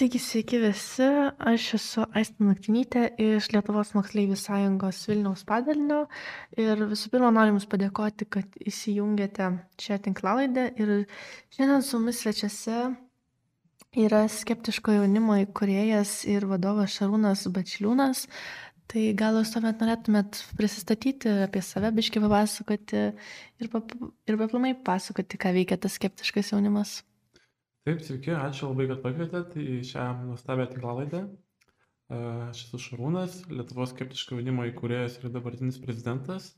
Taigi, sveiki visi, aš esu Aistė Naktinytė iš Lietuvos moksleivių sąjungos Vilniaus padalinio ir visų pirma noriu Jums padėkoti, kad įsijungėte šią tinklalaidę ir šiandien su mumis svečiuose yra skeptiško jaunimo įkurėjas ir vadovas Šarūnas Bačliūnas. Tai gal jūs tuomet norėtumėt prisistatyti apie save, biški papasakoti ir, pap ir paplamai pasakoti, ką veikia tas skeptiškas jaunimas. Taip, sveiki, ačiū labai, kad pakvietėt į šią nuostabią tinklalaidę. Aš esu Šarūnas, Lietuvos skeptiško jaunimo įkūrėjas ir dabartinis prezidentas.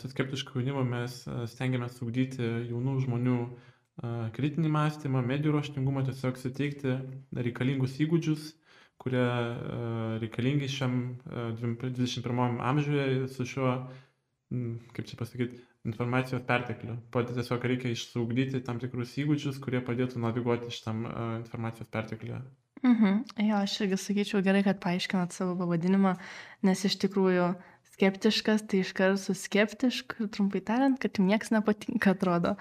Su skeptiško jaunimo mes stengiamės ugdyti jaunų žmonių kritinį mąstymą, medijų raštingumą, tiesiog suteikti reikalingus įgūdžius, kurie reikalingi šiam 21 amžiuje su šiuo, kaip čia pasakyti, informacijos perteklių. Pat tiesiog reikia išsaugdyti tam tikrus įgūdžius, kurie padėtų naviguoti šitam uh, informacijos pertekliuje. Mhm. Jo, aš irgi sakyčiau gerai, kad paaiškinat savo pavadinimą, nes iš tikrųjų skeptiškas, tai iš karto su skeptišku, trumpai tariant, kad jums niekas nepatinka, atrodo.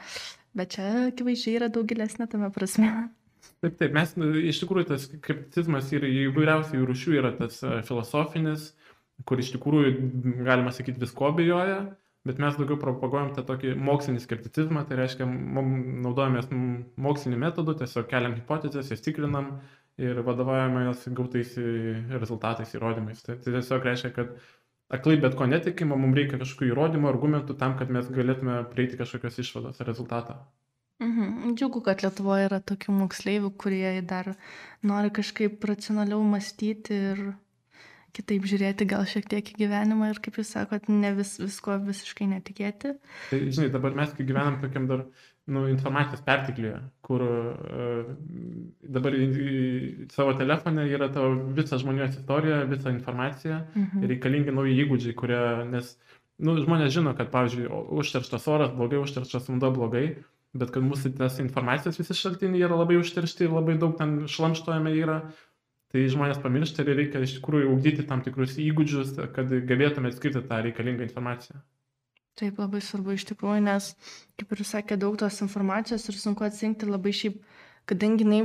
Bet čia akivaizdžiai yra daug gilesnė tame prasme. Taip, taip, mes nu, iš tikrųjų tas skepticizmas yra įvairiausių rūšių, yra tas filosofinis, kur iš tikrųjų, galima sakyti, visko bijoja, bet mes daugiau propaguojam tą tokį mokslinį skepticizmą, tai reiškia, naudojamės moksliniu metodu, tiesiog keliam hipotezės, jas tikrinam ir vadovaujamės gautais rezultatais, įrodymais. Tai, tai tiesiog reiškia, kad aklai bet ko netikima, mums reikia kažkokių įrodymų, argumentų tam, kad mes galėtume prieiti kažkokios išvados rezultatą. Mhm. Džiugu, kad Lietuvoje yra tokių moksleivių, kurie dar nori kažkaip racionaliau mąstyti ir kitaip žiūrėti gal šiek tiek į gyvenimą ir, kaip jūs sakot, ne vis, visko visiškai netikėti. Tai, žinai, dabar mes kai gyvenam tokiam dar nu, informacijos pertikliuje, kur uh, dabar į, į savo telefonę yra tavo visa žmonijos istorija, visa informacija mhm. ir reikalingi nauji įgūdžiai, kurie, nes nu, žmonės žino, kad, pavyzdžiui, užterštas oras blogai, užterštas vanduo blogai, bet kad mūsų tas informacijos visi šaltiniai yra labai užteršti ir labai daug ten šlamštojame yra, tai žmonės pamiršta ir reikia iš tikrųjų ugdyti tam tikrus įgūdžius, kad galėtume atskirti tą reikalingą informaciją. Taip, labai svarbu iš tikrųjų, nes, kaip ir sakė, daug tos informacijos ir sunku atsinkti labai šiaip, kadangi jinai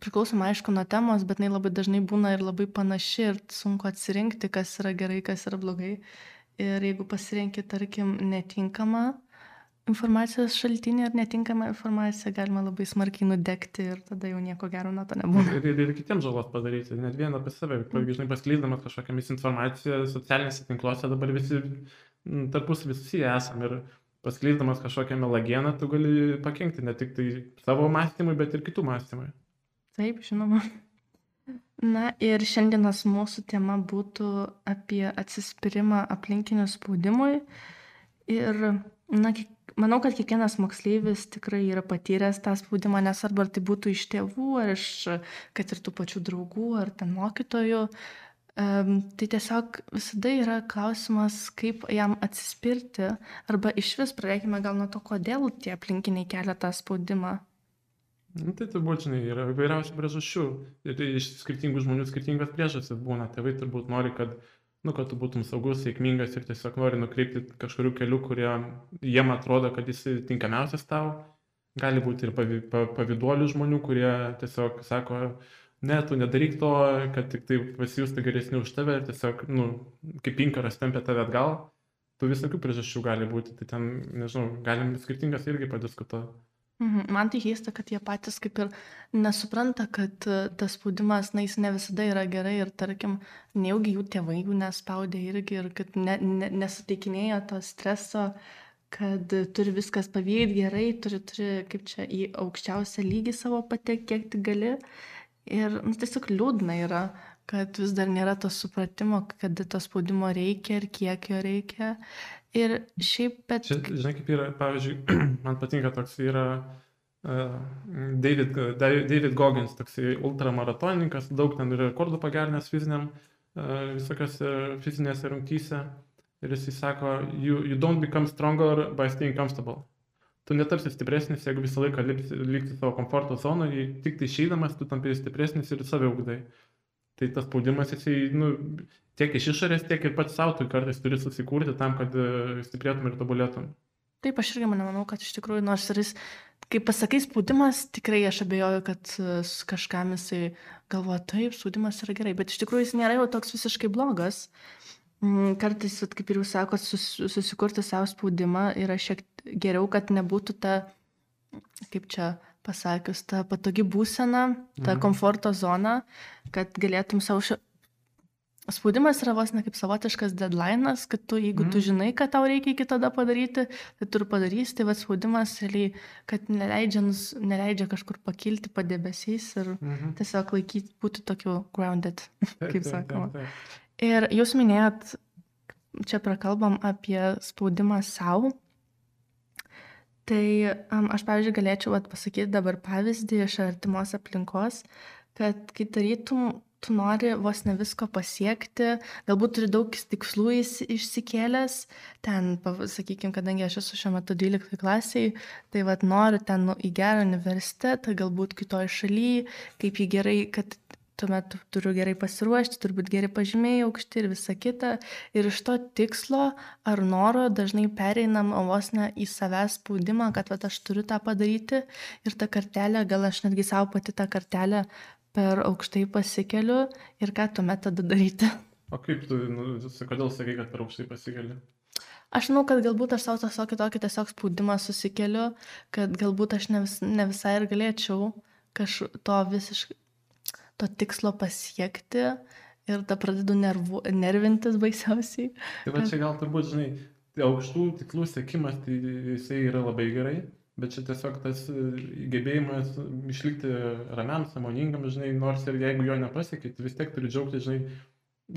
priklausoma aišku nuo temos, bet jinai labai dažnai būna ir labai panaši ir sunku atsirinkti, kas yra gerai, kas yra blogai. Ir jeigu pasirenki, tarkim, netinkamą informacijos šaltinį ar netinkamą informaciją galima labai smarkiai nudegti ir tada jau nieko gero nuo to nebūna. Ir, ir, ir kitiems žalos padaryti, net vieną apie save. Pavyzdžiui, žinai, paskleisdamas kažkokią misinformaciją socialinėse tinkluose dabar visi tarpusavį susiję esam ir paskleisdamas kažkokią melagieną tu gali pakengti ne tik tai savo mąstymui, bet ir kitų mąstymui. Taip, žinoma. Na ir šiandienas mūsų tema būtų apie atsispirimą aplinkinių spaudimui. Ir, na, manau kad kiekvienas moksleivis tikrai yra patyręs tą spaudimą nesvarbu ar tai būtų iš tėvų ar iš kad ir tų pačių draugų ar ten mokytojų tai tiesiog visada yra klausimas kaip jam atsispirti arba išvis pradėkime gal nuo to kodėl tie aplinkiniai kelia tą spaudimą Nu, tai turbūt, žinai, yra įvairiausių priežasčių. Ir iš skirtingų žmonių skirtingas priežastis būna. Tėvai turbūt nori, kad nu, kad tu būtum saugus, sėkmingas ir tiesiog nori nukreipti kažkurių kelių, kurie jiem atrodo, kad jis tinkamiausias tau. Gali būti ir pavi, paviduolių žmonių, kurie tiesiog sako, ne, tu nedaryk to, kad tik tai pasijūstų geresni už tave ir tiesiog, nu, kaip inkaras tempia tave atgal. Tu visokių priežasčių gali būti, tai ten, nežinau, galim skirtingas irgi padiskutuoti. Mhm. Man tai keista, kad jie patys kaip ir nesupranta, kad e, tas spaudimas, na, jis ne visada yra gerai ir, tarkim, nejaugi jų tėvai jų nespaudė irgi ir kad ne, ne, nesuteikinėjo to streso, kad turi viskas pavykti gerai, turi, turi kaip čia į aukščiausią lygį savo patekti, kiek tik gali. Ir nu, tiesiog liūdna yra, kad vis dar nėra to supratimo, kad to spaudimo reikia ir kiek jo reikia. Ir šiaip, bet... Čia, žinai, kaip yra, pavyzdžiui, man patinka toks yra uh, David, David Goggins, toks ultramaratonininkas, daug ten yra rekordų pagernęs fiziniam, uh, visokiose fizinėse rungtyse. Ir jis sako, you, you don't become stronger by staying comfortable. Tu netapsi stipresnis, jeigu visą laiką likti savo komforto zonoje, tik tai išeidamas tu tampi stipresnis ir save ugdai. Tai tas spaudimas, jisai, nu, tiek iš išorės, tiek ir pats savo tu kartais turi susikurti tam, kad e, stiprėtum ir tobulėtum. Taip, aš irgi manau, kad iš tikrųjų, nors ir jis kai pasakai spaudimas, tikrai aš abejoju, kad e, kažkam jisai galvoja, taip, spaudimas yra gerai, bet iš tikrųjų jis nėra jau toks visiškai blogas. Mm, Kartais, kaip ir jūs sakot, sus, susikurti savo spaudimą yra šiek tiek geriau, kad nebūtų ta, kaip čia pasakius, ta patogi būsena, ta Mhm. komforto zona, kad galėtum savo. Spaudimas yra vos ne kaip savotiškas deadline'as, kad tu, jeigu tu Mhm. žinai, kad tau reikia iki tada padaryti, tai tu ir padarysi, tai va spaudimas realiai, kad neleidžia, nus- neleidžia kažkur pakilti padebesiais ir Mhm. tiesiog laikyti, būti tokiu grounded. Kaip sakoma. Ir jūs minėjot, čia prakalbam apie spaudimą savo. Tai um, aš, pavyzdžiui, galėčiau vat, pasakyti dabar pavyzdį iš artimos aplinkos, kad kai tarytum tu nori vos ne visko pasiekti, galbūt turi daug tikslų išsikėlęs, ten, sakykime, kadangi aš esu šiuo metu 12 klasiai, tai vad noriu ten nu, į gerą universitetą, galbūt kitoje šalyje, kaip jį gerai, kad tuomet turiu gerai pasiruošti, turbūt geri pažymiai aukšti ir visa kita. Ir iš to tikslo ar noro dažnai pereinam vos ne į savęs spaudimą, kad vat, aš turiu tą padaryti ir tą kartelę, gal aš netgi savo pati tą kartelę per aukštai pasikeliu ir ką tuomet tada daryti. O kaip tu, nu, kodėl sakai, kad per aukštai pasikeli? Aš žinau, kad galbūt aš savo tiesiog kitokį tiesiog spaudimą susikeliu, kad galbūt aš ne, vis, ne visai ir galėčiau kažto visiškai, to tikslo pasiekti ir tada pradedu nervu, nervintis baisiausiai. Tai va čia gal turbūt, žinai, aukštų tikslų sėkimas, tai jisai yra labai gerai, bet čia tiesiog tas e, gebėjimas išlikti ramiam, samoningam, žinai, nors ir jeigu jo nepasiekit, vis tiek turi džiaugtis, žinai,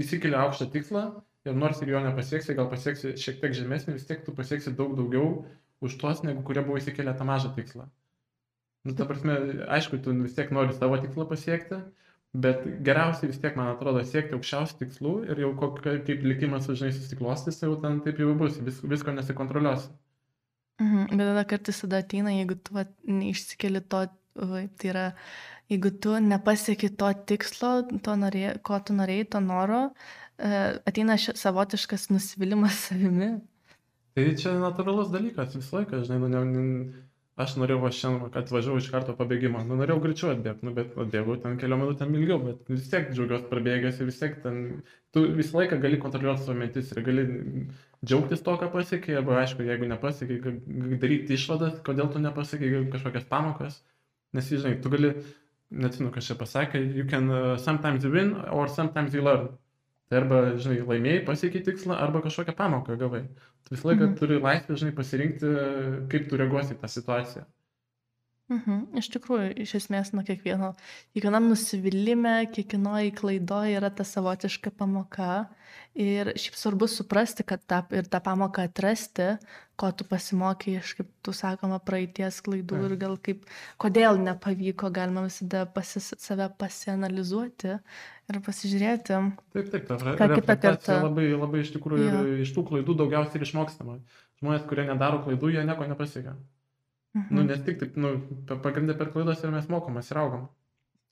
įsikeli aukštą tikslą ir nors ir jo nepasieksi, gal pasieksi šiek tiek žemesnį, vis tiek tu pasieksi daug daugiau už tuos, negu kurie buvo įsikėlę tą mažą tikslą. Nu, ta prasme, aišku, tu vis tiek nori savo tikslą pasiekti, bet geriausiai vis tiek, man atrodo, siekti aukščiausių tikslų ir jau kokia, kaip likimas, žinai, susiklostys, jau ten taip jau bus, vis, visko nesikontroliuosi. Mhm, bet tada kartais tada ateina, jeigu tu vat, neišsikeli to, oi, tai yra, jeigu tu nepasieki to tikslo, to norė, ko tu norėjai, to noro, e, ateina ši, savotiškas nusivylimas savimi. Tai čia natūralus dalykas visą laiką, žinai, nu, ne, ne, aš norėjau va šiandien, atvažiavau iš karto pabėgimą, nu, norėjau greičiau atbėgti, nu, bet atbėgau ten keliom minutėm ilgiau, bet vis tiek džiaugiuosi prabėgęs ir vis tiek ten, tu visą laiką gali kontroliuoti savo mintis ir gali džiaugtis to, ką pasiekiai, arba aišku, jeigu nepasiekiai, daryti išvadas, kodėl tu nepasiekiai kažkokias pamokas, nes, žinai, tu gali, neatsimenu, kas čia pasakė, you can uh, sometimes win or sometimes you learn. Tai arba, žinai, laimėjai, pasiekiai tikslą, arba kažkokią pamoką gavai. Tu visą laiką Mhm. turi laisvę, žinai, pasirinkti, kaip tu reaguosi į tą situaciją. Mhm. Iš tikrųjų, iš esmės nuo kiekvieno, kiekvienam nusivylimė, kiekvienoje klaidoje yra ta savotiška pamoka. Ir šiaip svarbu suprasti, kad tą, ir tą pamoką atrasti, ko tu pasimokai iš, kaip tu sakoma, praeities klaidų ir gal kaip, kodėl nepavyko, galima visada pasis, save pasianalizuoti ir pasižiūrėti. Taip, taip, ta re- reflektacija labai, labai iš tikrųjų ir iš tų klaidų daugiausiai ir išmokstama. Žmonės, kurie nedaro klaidų, jie nieko nepasiekia. Mhm. Nu, nes tik taip, nu, pa- pagrindė per klaidas ir mes mokomės ir augam.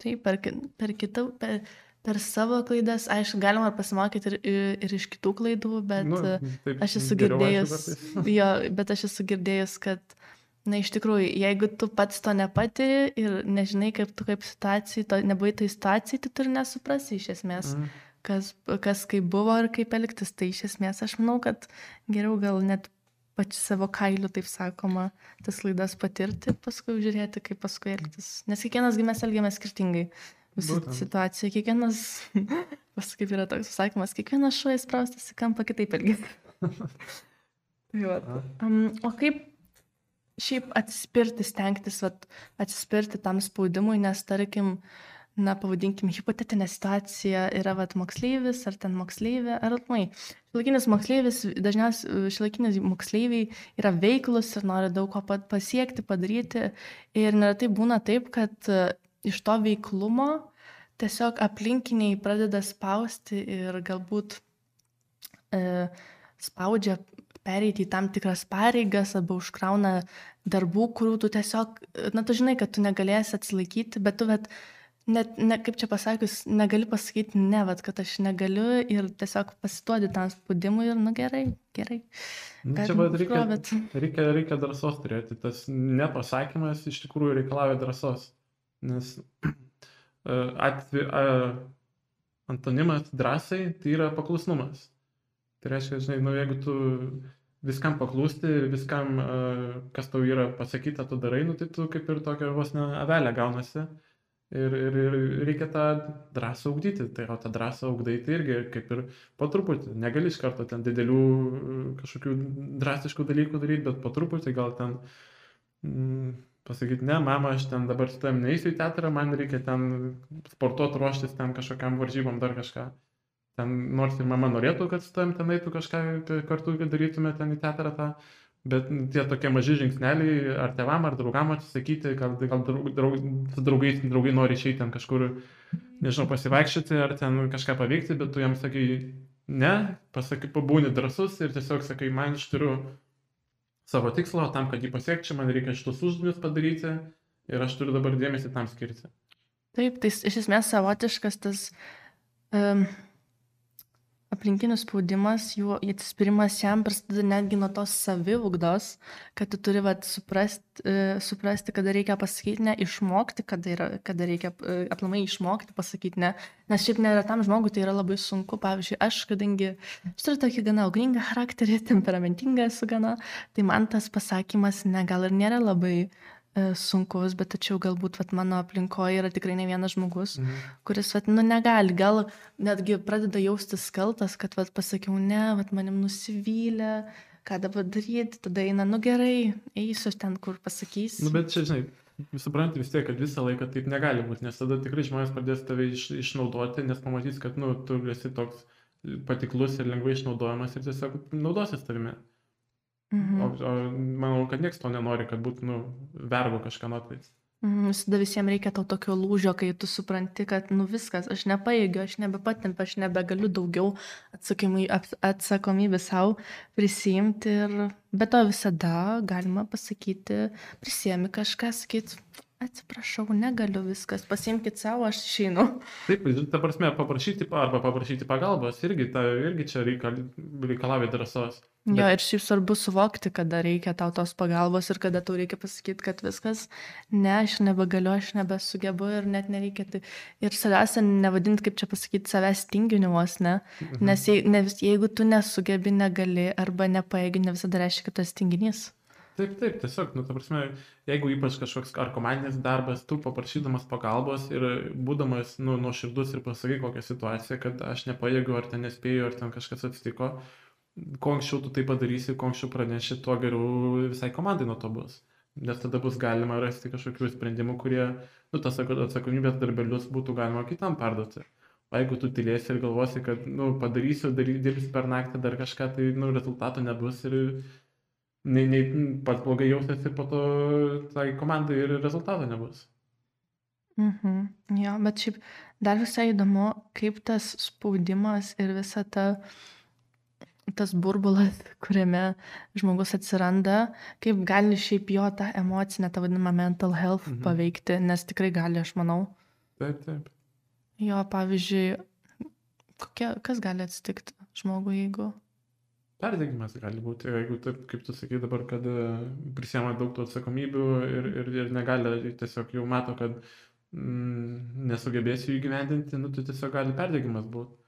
Taip, per, per, kitą, per, per savo klaidas, aišku, galima pasimokyti ir, ir, iš kitų klaidų, bet Nu, nu, taip, aš esu girdėjus, jo, bet aš esu girdėjus, kad, na, iš tikrųjų, jeigu tu pats to nepatiri ir nežinai, kaip tu kaip situacijai, to nebuvai tai situacijai, tai tu ir nesuprasi iš esmės, Mhm. kas, kas kaip buvo ir kaip elgtis. Tai iš esmės aš manau, kad geriau gal net pačiu savo kailiu, taip sakoma, tas klaidas patirti ir paskui žiūrėti, kaip paskui elgtis. Nes kiekvienas mes elgiamės skirtingai. Visi Būtent. situacija, kiekvienas, paskui yra toks sakymas, kiekvienas šuo įspraustas į kampą kitaip elgesi. tai. Um, o kaip šiaip atsispirti, stengtis vat, atsispirti tam spaudimui, nes tarkim, na, pavadinkim, hipotetinė situacija yra vat, moksleivis ar ten moksleivė, ar atmai. Šilaikinis moksleivis, dažniausiai šilaikinis moksleiviai yra veiklus ir nori daug ko pa- pasiekti, padaryti. Ir neretai būna taip, kad e, iš to veiklumo tiesiog aplinkiniai pradeda spausti ir galbūt e, spaudžia pereiti į tam tikras pareigas arba užkrauna darbų, kurių tu tiesiog, na tu žinai, kad tu negalėsi atsilaikyti, bet tu bet net, ne, kaip čia pasakius, negali pasakyti ne, vat, kad aš negaliu ir tiesiog pasiduodi tam spaudimui ir, nu gerai, gerai. Nu, čia vat reikia, užkrovėt? reikia, reikia drąsos turėti. Tas nepasakymas iš tikrųjų reikalauja drąsos. Nes e, atvi, a, antonimas drąsai tai yra paklusnumas. Tai reiškia, žinai, nu, jeigu tu viskam paklūsti, viskam, a, kas tau yra pasakyta, tu darai, nu, tai tu kaip ir tokia vos ne avelė gaunasi. Ir, ir, ir reikia tą drąsą ugdyti. Tai o tą drąsą ugdai tai irgi kaip ir po truputį. Negali iš karto ten didelių e, kažkokių drastiškų dalykų daryti, bet po truputį gal ten mm, pasakyti, ne, mama, aš ten dabar su tavim neįsiu į teatrą, man reikia ten sportuoti, ruoštis ten kažkokiam varžybom, dar kažką. Ten nors ir mama norėtų, kad su tavim ten eitų kažką kartu, kad darytume ten į teatrą tą. Bet tie tokie maži žingsneliai, ar tevam, ar draugam atsisakyti, gal, gal draug, draug, su draugais, draugai nori išeiti ten kažkur, nežinau, pasivaikščioti, ar ten kažką paveikti, bet tu jam sakai, ne, pasakai, pabūni drasus ir tiesiog sakai, man aš turiu savo tikslą, tam, kad jį pasiekčiau, man reikia šitus uždavinius padaryti ir aš turiu dabar dėmesį tam skirti. Taip, tai iš esmės savotiškas tas um, aplinkinių spaudimas, jų atsispyrimas jam prasideda netgi nuo tos savivugdos, kad tu turi vat, suprast, uh, suprasti, kada reikia pasakyti ne, išmokti, kada, yra, kada reikia uh, aplamai išmokti pasakyti ne. Nes šiaip neretam žmogui tai yra labai sunku. Pavyzdžiui, aš, kadangi turiu tokį gana augningą charakterį, temperamentingą esu gana, tai man tas pasakymas ne gal ir nėra labai e, sunkus, bet tačiau galbūt vat, mano aplinkoje yra tikrai ne vienas žmogus, Mhm. kuris vat, nu, negali, gal netgi pradeda jaustis kaltas, kad vat, pasakiau ne, vat, manim nusivylė, ką dabar daryti, tada eina, nu gerai, eisiu ten, kur pasakys. Nu, bet čia, žinai, supranti vis tiek, kad visą laiką taip negali būti, nes tada tikrai žmonės pradės tave iš, išnaudoti, nes pamatys, kad, nu, tu esi toks patiklus ir lengvai išnaudojamas ir tiesiog naudosis tavimi. Mhm. O, o manau, kad niekas to nenori, kad būtų, nu, vergo kažką atveis. Mhm, Visada visiems reikia tau tokio lūžio, kai tu supranti, kad, nu viskas, aš nepaėgiu, aš nebepatempiu, aš nebegaliu daugiau atsakomybę, savo prisijimti ir be to visada galima pasakyti, prisėmi kažką, sakyti, atsiprašau, negaliu viskas, pasiimkit savo, aš išeinu. Taip, ta prasme, paprašyti pa- arba paprašyti pagalbos irgi, ta, irgi čia reikal, reikalauja drąsos. Jo, Bet- ir šiaip svarbu suvokti, kada reikia tau tos pagalbos ir kada tau reikia pasakyti, kad viskas, ne, aš nebegaliu, aš nebesugebu ir net nereikia. Tai... Ir svarbiausia, nevadinti, kaip čia pasakyti, savęs tinginiuos, ne? Mhm. Nes jei, ne, jeigu tu nesugebi, negali arba nepaėgi, ne visada reiškia, kad tas tinginys. Taip, taip, tiesiog, nu, ta prasme, jeigu ypač kažkoks ar komandinis darbas, tu paprašydamas pagalbos ir būdamas, nu, nuoširdus ir pasakai kokią situaciją, kad aš nepajėgiu, ar ten nespėju, ar ten kažkas atsitiko, kuo anksčiau tu tai padarysi, kuo anksčiau praneši, tuo geriau visai komandai nuo to bus. Nes tada bus galima rasti kažkokių sprendimų, kurie, nu, tas atsakomybės darbelius būtų galima kitam perduoti. O jeigu tu tylėsi ir galvosi, kad, nu, padarysiu, dary, dirbsiu per naktį dar kažką, tai, nu, rezultato nebus ir nei, nei pats blogai jausiasi ir po to tai komandai ir rezultato nebus. Mhm. Jo, bet šiaip dar visai įdomu, kaip tas spaudimas ir visa ta tas burbulas, kuriame žmogus atsiranda, kaip gali šiaip jo tą emocinę, tą vadinamą mental health Mhm. paveikti, nes tikrai gali, aš manau. Taip, taip. Jo, pavyzdžiui, kokie, kas gali atsitikti žmogui, jeigu... Perdegimas gali būti, jeigu taip, kaip tu sakai dabar, kad prisėmė daug tų atsakomybių ir, ir, ir negali, tiesiog jau mato, kad mm, nesugebėsi jų įgyvendinti, nu, tai tiesiog gali perdegimas būti.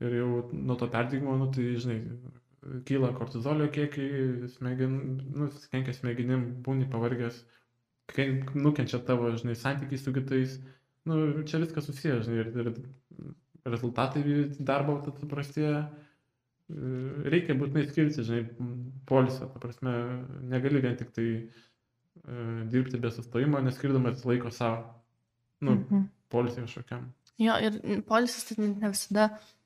Ir jau nuo to perdegimo, nu, tai, žinai, kyla kortizolio kiekiai, smegen, nu, kenkia smegenim, būni pavargęs, ken- nukenčia tavo, žinai, santykiai su kitais. Nu, čia viskas susiję, žinai, ir, ir rezultatai darbo prastėja. E, Reikia būtinai skirti, žinai, polisą, ta prasme, negali vien tik tai e, dirbti be sustojimo, neskirdamas laiko savo, nu, Mhm. polisai kažkokiam. Jo, ir polisis tai ne visada mm,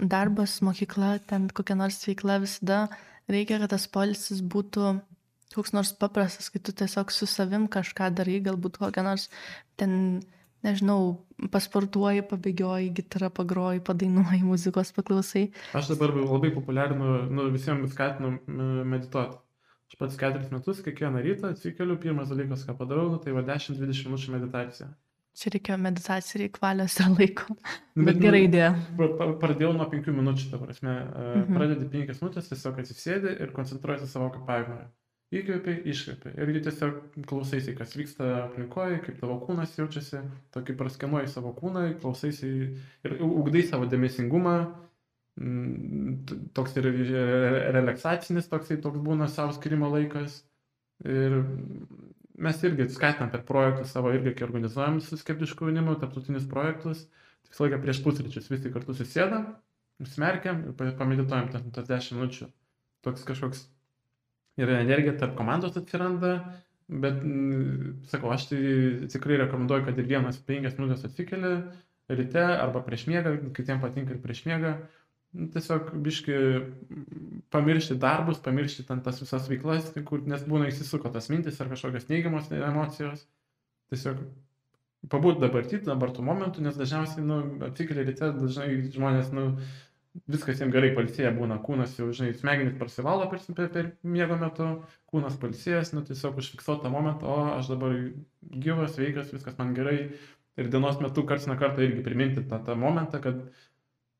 darbas, mokykla, ten kokia nors veikla, visada reikia, kad tas polisis būtų koks nors paprastas, kai tu tiesiog su savim kažką darai, galbūt kokią nors ten, nežinau, pasportuoji, pabėgioji, gitarą pagroji, padainuoji, muzikos paklausai. Aš dabar labai populiarinu, nu, visiems skatinu medituoti. Aš pats keturis metus, kiekvieną rytą atsikeliu, pirmas dalykas, ką padarau, nu, tai va 10-20 minučių meditacija. Čia reikia meditacijai, reikia valios ir laiko. Nu, Bet gerai idėja. pra- pra- Pradėjau nuo 5 minučių, ta prasme. Mhm. Mhm. Pradedi 5 minutės, tiesiog atsisėdi ir koncentruojasi savo kvėpavimą. Įkvėpi, iškvėpi. Ir tiesiog klausaisi, kas vyksta aplinkoje, kaip tavo kūnas jaučiasi. Tokį praskenuoji savo kūną, klausaisi ir ugdai savo dėmesingumą. Mm, Toks ir re- relaksacinis, toksai toks būna savo skirimo laikas. Ir mes irgi skatinam per projektus savo irgi, kai organizuojam su skeptišku jaunimu, tarptautinius projektus. Visą laiką prieš pusryčius visi kartu susėdam, smerkiam ir pa- pamedituojam tas 10 minučių. Toks kažkoks ir energija tarp komandos atsiranda, bet, mm, sakau, aš tai tikrai rekomenduoju, kad ir vienas penkias minutės atsikeli ryte arba prieš miegą, kitiems patinka ir prieš miegą. Nu, Tiesiog biški pamiršti darbus, pamiršti ten tas visas veiklas, kur, nes būna įsisuko tas mintis ar kažkokios neigiamos emocijos. Tiesiog pabūti dabartį, dabar tų momentų, nes dažniausiai, nu, atsikeli ryte, dažnai žmonės, nu, viskas jiems gerai palsėję būna, kūnas jau, žinai, smegenys prasivalo per, per, per miego metu, kūnas palsėjęs, nu, tiesiog užfiksuoti tą momentą, o aš dabar gyvas, sveikas, viskas man gerai. Ir dienos metu karts nuo karto irgi priminti tą, tą momentą, kad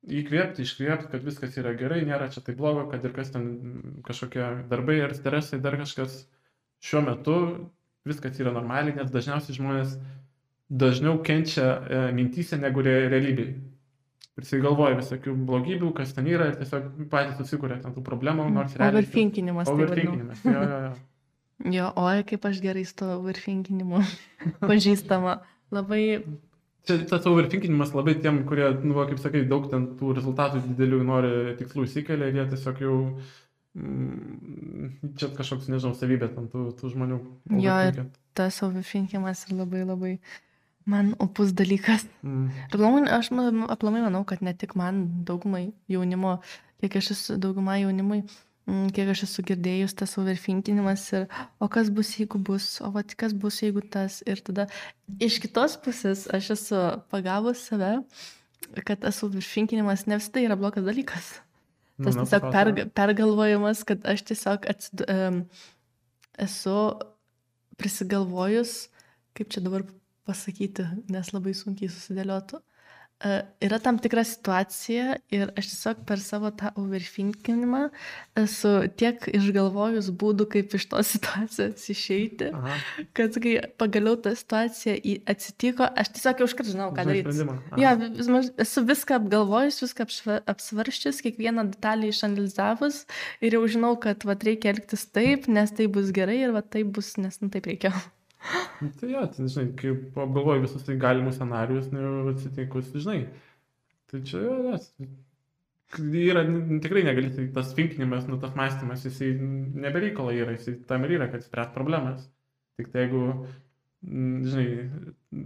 įkvėpti, iškvėpti, kad viskas yra gerai, nėra čia taip blogo, kad ir kas ten kažkokie darbai ar stresai, dar kažkas šiuo metu viskas yra normaliai, nes dažniausiai žmonės dažniau kenčia e, mintyse negu re, realybėje. Prisigalvoja visokių blogybių, kas ten yra ir tiesiog patys susikuria ten tų problemų, nors realiai. Overthinkinimas. tai vadinu. Overthinkinimas. Jo, jo, jo. Jo, oi, kaip aš gerai su to overthinkinimu pažįstama. Labai, Čia tas overthinkinimas labai tiem, kurie, nu, va, kaip sakai, daug ten tų rezultatų didelių nori tikslų įsikelia ir jie tiesiog jau, mm, čia kažkoks, nežinau, savybė tam tų, tų žmonių. Jo, ir- tas overthinkinimas yra labai labai man opus dalykas. Mm. Ir aplamai, aš ma- aplamai manau, kad ne tik man, daugumai jaunimo, kiek aš esu, dauguma jaunimui, mm, kiek aš esu girdėjus, tas overthinkinimas ir, o kas bus, jeigu bus, o va, kas bus, jeigu tas. Ir tada iš kitos pusės aš esu pagavus save, kad tas overthinkinimas ne visada yra blogas dalykas. Nu, Tas na, tiesiog perga, pergalvojimas, kad aš tiesiog atsid, um, esu prisigalvojus, kaip čia dabar pasakyti, nes labai sunkiai susidėliotų. Uh, yra tam tikra situacija ir aš tiesiog per savo tą overthinkinimą esu tiek išgalvojus būdų, kaip iš tos situacijos išeiti, Aha, kad kai pagaliau ta situacija atsitiko, aš tiesiog jau iškart žinau, ką daryti. maž- esu viską apgalvojus, viską apsvarsčius, kiekvieną detalę išanalizavus ir jau žinau, kad vat, reikia elgtis taip, nes tai bus gerai ir vat, taip bus, nes nu, taip reikia. Nu, Tai jo, tai žinai, kai apgalvoji visus tai galimus scenarius, nu, atsitikus, žinai. Tai čia nes. Yra, tikrai negali, tai tas finkinimas, nu, tas mąstymas, jisai nebereikalo yra, jisai tam ir yra, kad spręs problemas. Tik tai jeigu, žinai,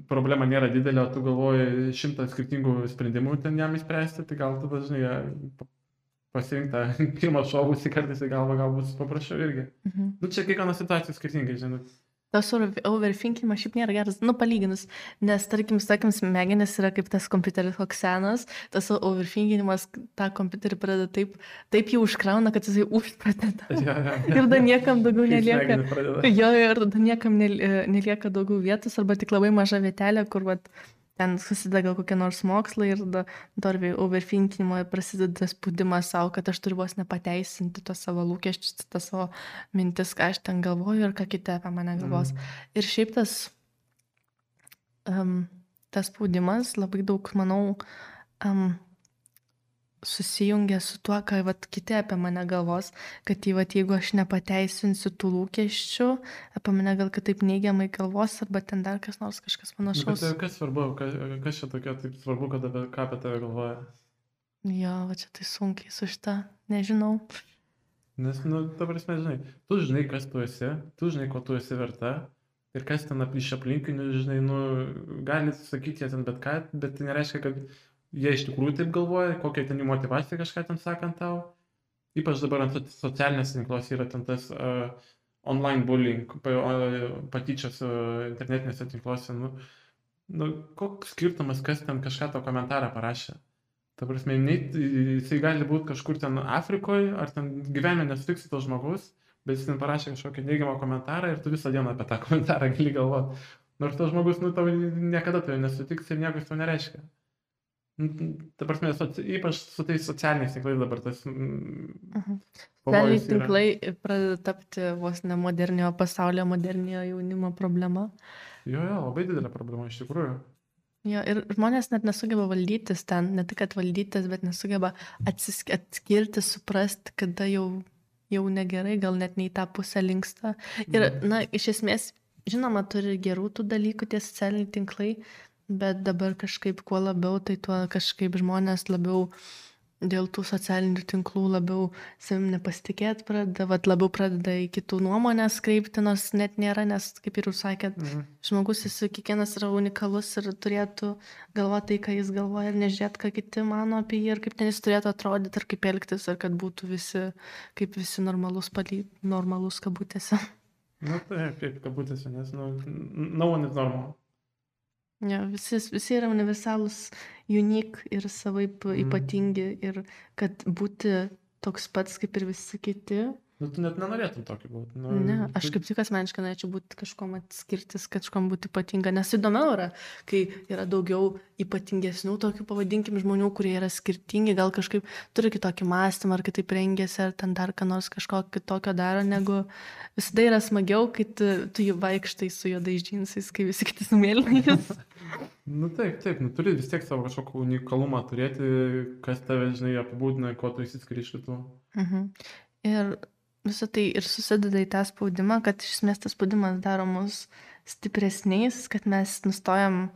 problema nėra didelė, o tu galvoji šimtą skirtingų sprendimų ten jam įspręsti, tai gal tada, žinai, pa- pasirinktą pirmą šovusį kartais į galvą gal bus paprasčiau irgi. Mhm. Nu, čia kiekviena situacija skirtingai, žinai. Tas over- overthinkinimas šiaip nėra geras, nu palyginus, nes tarkim, sakim, smegenis yra kaip tas kompiuteris koks senas, tas overthinkinimas tą kompiuterį pradeda taip, taip jau užkrauna, kad jisai užprateda. Ja, ja, ja. Ir tada niekam daugiau nelieka. smegenys pradeda. Jo, ir tada niekam e, nelieka daugiau vietos, arba tik labai maža vietelė, kur vat, ten susideda gal kokie nors mokslai ir tada dar vėl overthinkinimo ir prasideda spaudimas savo, kad aš turiu vos nepateisinti tos savo lūkesčius, tas savo mintis, ką aš ten galvoju ir ką kiti apie mane galvos. Mm. Ir šiaip tas, um, tas spaudimas labai daug, manau, um, susijungia su tuo, ką vat, kiti apie mane galvos, kad tai, vat, jeigu aš nepateisinsiu tų lūkesčių, apie mane gal kitaip neigiamai galvos, arba ten dar kas nors kažkas Nu, bet panašaus. tai kas svarbu, kas, kas čia tokia taip svarbu, kad apie, ką apie tave galvoja. Jo, va čia tai sunkiai su šitą, nežinau. Nes, nu, ta prasme, žinai, tu žinai, kas tu esi, tu žinai, ko tu esi verta. Ir kas ten iš aplinkinių, žinai, nu, gali sakyti jie ten bet ką, bet tai nereiškia, kad jie iš tikrųjų taip galvoja, kokia ten jų motivacija kažką ten sakant tau. Ypač dabar ant soc- socialinės tinklos yra ten tas uh, online bullying, pa, patyčios uh, internetinėse tinkluose. Nu, nu, koks skirtumas, kas ten kažką to komentarą parašė. Ta prasme, nei, jisai gali būti kažkur ten Afrikoje, ar ten gyvenime nesutiksi to žmogus, bet jis ten parašė kažkokį neigiamą komentarą ir tu visą dieną apie tą komentarą gali galvoti. Nors tas žmogus, nu, tau niekada tavai nesutiks ir nieko to nereiškia. Ta prasme, ypač su tais socialiniais tinklais dabar tas... Mhm. Socialiniai tinklai pradeda tapti vos ne moderniojo pasaulio, moderniojo jaunimo problema. Jo, jo, labai didelė problema iš tikrųjų. Jo, ir žmonės net nesugeba valdytis ten, ne tik, kad valdytis, bet nesugeba atsisk atskirti, suprasti, kada jau, jau negerai, gal net ne į tą pusę linksta. Ir, mhm. na, iš esmės, žinoma, turi gerų tų dalykų tie socialiniai tinklai, bet dabar kažkaip kuo labiau, tai tuo kažkaip žmonės labiau dėl tų socialinių tinklų labiau savim nepasitikėt pradeda, vat, labiau pradeda į kitų nuomonės kreipti, nors net nėra, nes, kaip ir jūs sakėt, mhm. žmogus jis kiekvienas yra unikalus ir turėtų galvoti tai, ką jis galvoja ir nežiūrėti, ką kiti mano apie jį ir kaip ten jis turėtų atrodyti ir kaip elgtis, ar kad būtų visi, kaip visi normalus, paly, normalus kabutėse. Na taip, kaip kabutėse, nes, nu, no one is normal. Jo, visi, visi yra universalūs, unik ir savaip mm. ypatingi ir kad būti toks pats kaip ir visi kiti, Nu, tu net nenorėtum tokį būti. Nu, ne, aš kaip tik asmeniškai norėčiau būti kažkom atskirtis, kažkom būti ypatinga, nes įdomiau yra, kai yra daugiau ypatingesnių tokių, pavadinkim, žmonių, kurie yra skirtingi, gal kažkaip turi kitokį mąstymą, ar kitaip rengiasi, ar ten dar ką nors kažko kitokio daro, negu visada yra smagiau, kai tu, tu jų vaikštai su juodais džinsais, kai visi kiti su mėlynais. nu taip, taip, nu turi vis tiek savo kažkokį unikalumą turėti, kas tave, žinai, apibūdina, ko tu įsiskiri iš kitų. Mhm. Ir visą tai ir susideda į tą spaudimą, kad iš esmės tas spaudimas daro mus stipresniais, kad mes nustojam,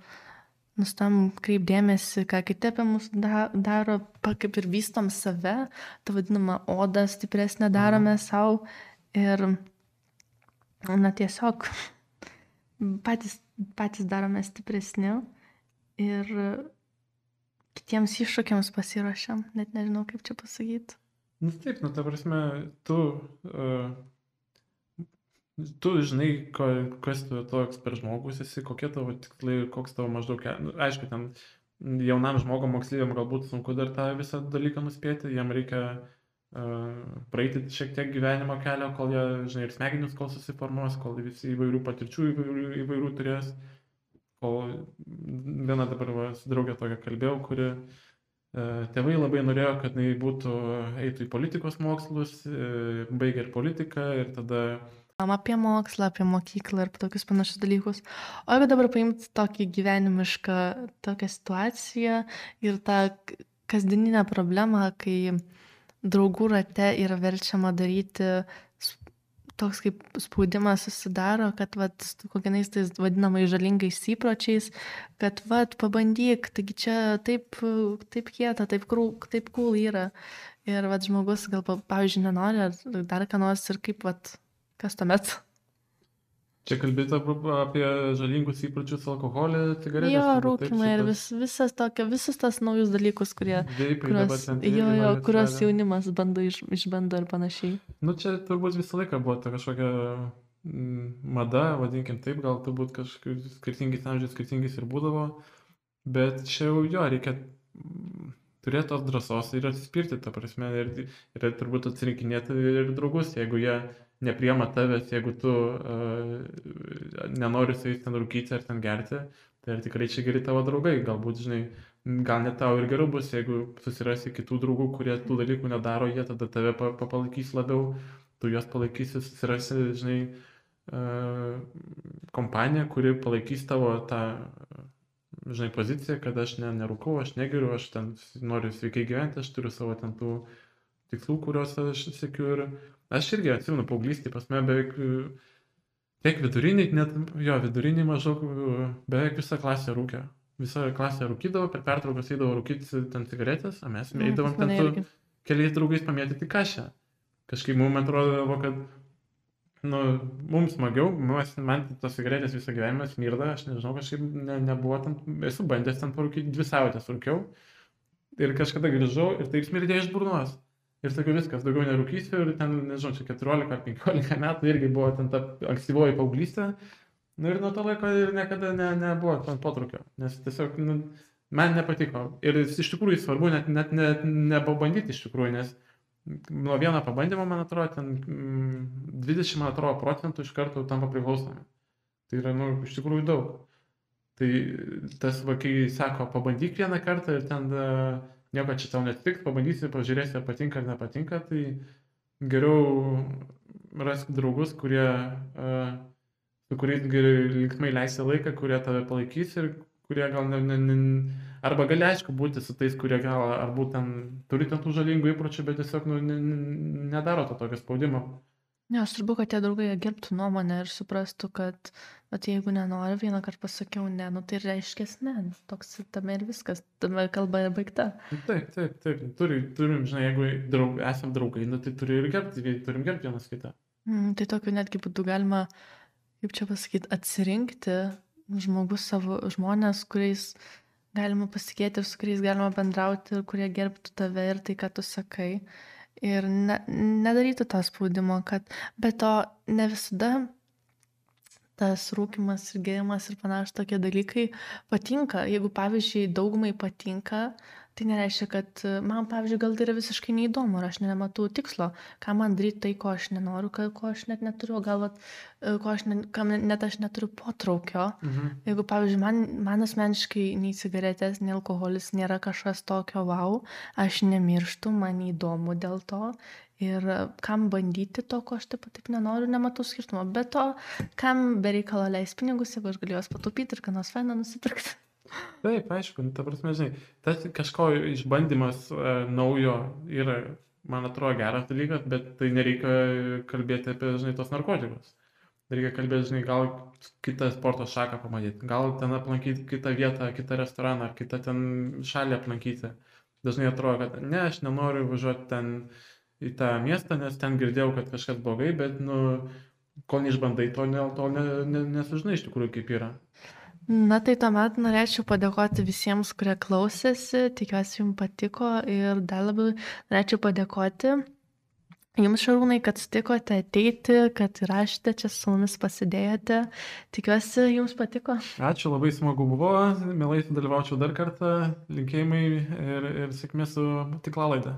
nustojam kreipdėmėsi, ką kiti apie mus da, daro, kaip ir vystom save, tą vadinamą odą stipresnę darome mhm. savo ir, na tiesiog, patys, patys darome stipresni ir kitiems iššūkiams pasiruošiam, net nežinau kaip čia pasakyti. Nu taip, nu ta prasme, tu, uh, tu žinai, ko, kas tu toks per žmogus esi, kokie tavo tikslai, koks tavo maždaug, nu, aišku, ten jaunam žmogui, moksleiviam galbūt sunku dar tą visą dalyką nuspėti, jam reikia uh, praeiti šiek tiek gyvenimo kelio, kol jie, žinai, ir smegenys kol susiformuos, kol visi įvairių patirčių įvairių, įvairių turės. Kol viena dabar va, su draugė tokia kalbėjau, kuri uh, E, tėvai labai norėjo, kad jinai būtų, eitų į politikos mokslus, e, baigė ir politiką ir tada... Apie mokslą, apie mokyklą ir tokius panašius dalykus. O jeigu dabar paimti tokį gyvenimišką tokią situaciją ir tą kasdieninę problemą, kai draugų rate yra verčiama daryti toks kaip spaudimas susidaro, kad vat, kokiais tais vadinamai žalingais įpročiais, kad vat, pabandyk, taigi čia taip, taip kieta, taip, krū, taip cool yra. Ir vat, žmogus gal, pavyzdžiui, nenori ar dar ką nors ir kaip, vat, kas tuomet. Čia kalbėti apie žalingus įpročius, alkoholį, cigaretės. Jo, rūkimą ir vis, visas tokio, visus tas naujus dalykus, kurie, kurios, jo, jo, kurios jaunimas bando iš, išbando ir panašiai. Nu, čia turbūt visą laiką buvo ta kažkokia mm, mada, vadinkim taip, gal turbūt kažkokius skirtingais amžiais skirtingais ir būdavo, bet čia jau jo, reikia mm, turėti tos drąsos ir atsispirti, ta prasme, ir, ir turbūt atsirinkinėti ir draugus, jeigu jie nepriema tavęs, jeigu tu uh, nenori su jais ten rūkyti ar ten gerti, tai ar tikrai čia geri tavo draugai, galbūt, žinai, gal net tau ir geriau bus, jeigu susirasi kitų draugų, kurie tų dalykų nedaro, jie tada tave palaikys labiau, tu juos palaikysi, susirasi, žinai, uh, kompaniją, kuri palaikys tavo tą, žinai, poziciją, kad aš ne, nerūkau, aš negeriu, aš ten noriu sveikai gyventi, aš turiu savo ten tų tikslų, kuriuos aš sėkiu ir Aš irgi atsimenu paauglystį, pas mane beveik, tiek viduriniai, net jo viduriniai maždaug, beveik visą klasę rūkė. Visa klasė rūkydavo, per pertraukas eidavo rūkyti ten cigaretės, o mes eidavom ten su keliais draugais pamėtyti kažką. Kažkaip mums atrodo, kad nu, mums smagiau, mums, man tos cigaretės visą gyvenimą smirda, aš nežinau, kažkaip ne, nebuvo ten, esu bandęs ten parūkyti, dvi savaitės rūkiau ir kažkada grįžau ir taip smirdėjo iš burnos. Ir sakiau, viskas, daugiau nerūkysiu ir ten, nežinau, čia 14 ar 15 metų irgi buvo ten ta ankstyvoji paauglystė. Na nu, ir nuo to laiko ir niekada ne, nebuvo ten potrukio, nes tiesiog nu, man nepatiko. Ir iš tikrųjų svarbu net, net, net nepabandyti iš tikrųjų, nes nuo vieno pabandymo, man atrodo, ten 20, mm, man atrodo, procentų iš karto tampa priklausomi. Tai yra, nu, iš tikrųjų daug. Tai tas, va, kai sako, pabandyk vieną kartą ir ten uh, nieko čia tau netiks, pabandysi, pažiūrėsi, ar patinka ar nepatinka, tai geriau rask draugus, kurie, su kuriais linksmai leisi laiką, kurie tave palaikys ir kurie gal ne, ne, ne, arba gali aišku būti su tais, kurie gal ar būtent turi ten tų žalingų įpročių, bet tiesiog nu, ne, nedaro to tokio spaudimo. Ne, aš turbūt, kad tie draugai gerbtų nuomonę ir suprastų, kad, bet jeigu nenori, vieną kartą pasakiau ne, nu tai reiškia ne, nu, toks tame ir viskas, tame kalba ir baigta. Taip, taip, taip, turi, turim, žinai, jeigu draug, esam draugai, nu tai turi ir gerbti, turim gerbti vienas kitą. Mm, tai tokiu netgi būtų galima, kaip čia pasakyti, atsirinkti žmogus savo žmonės, kuriais galima pasikėti ir su kuriais galima bendrauti ir kurie gerbtų tave ir tai, ką tu sakai ir ne, nedaryti to spaudimo, kad be to ne visada tas rūkimas ir gėrimas ir panašus tokie dalykai patinka. Jeigu, pavyzdžiui, daugumai patinka, tai nereiškia, kad man, pavyzdžiui, gal tai yra visiškai neįdomu ir aš nematau tikslo, ką man daryti tai, ko aš nenoriu, ko aš net neturiu, gal, vat, ko aš ne, kam net aš neturiu potraukio. Mhm. Jeigu, pavyzdžiui, man, man asmeniškai nei cigaretės, nei alkoholis nėra kažkas tokio wow, aš nemirštu, man įdomu dėl to Ir kam bandyti to, ko aš taip pat taip nenoriu, nematau skirtumo. Bet to, kam bereikalo leis pinigus, jeigu aš galiu juos patupyti ir ką nors fainą nusipirkti. Taip, aišku, nu, ta prasme, žinai, tas kažko išbandymas e, naujo yra, man atrodo, geras dalykas, bet tai nereikia kalbėti apie, žinai, tos narkotikus. Reikia kalbėti, žinai, gal kitą sporto šaką pamatyti, gal ten aplankyti kitą vietą, kitą restoraną, kitą ten šalį aplankyti. Dažnai atrodo, kad ne, aš nenoriu važiuoti ten į tą miestą, nes ten girdėjau, kad kažkas blogai, bet, nu, kol neišbandai, to, ne, to ne, ne, nesužinai iš tikrųjų, kaip yra. Na tai tuomet norėčiau padėkoti visiems, kurie klausėsi, tikiuosi jums patiko ir dar labiau norėčiau padėkoti Jums šarūnai, kad sutikote ateiti, kad įrašėte čia su mumis pasidėjote. Tikiuosi, jums patiko. Ačiū, labai smagu buvo, mielai dalyvaučiau dar kartą, linkėjimai ir, ir sėkmės su tiklalaidė.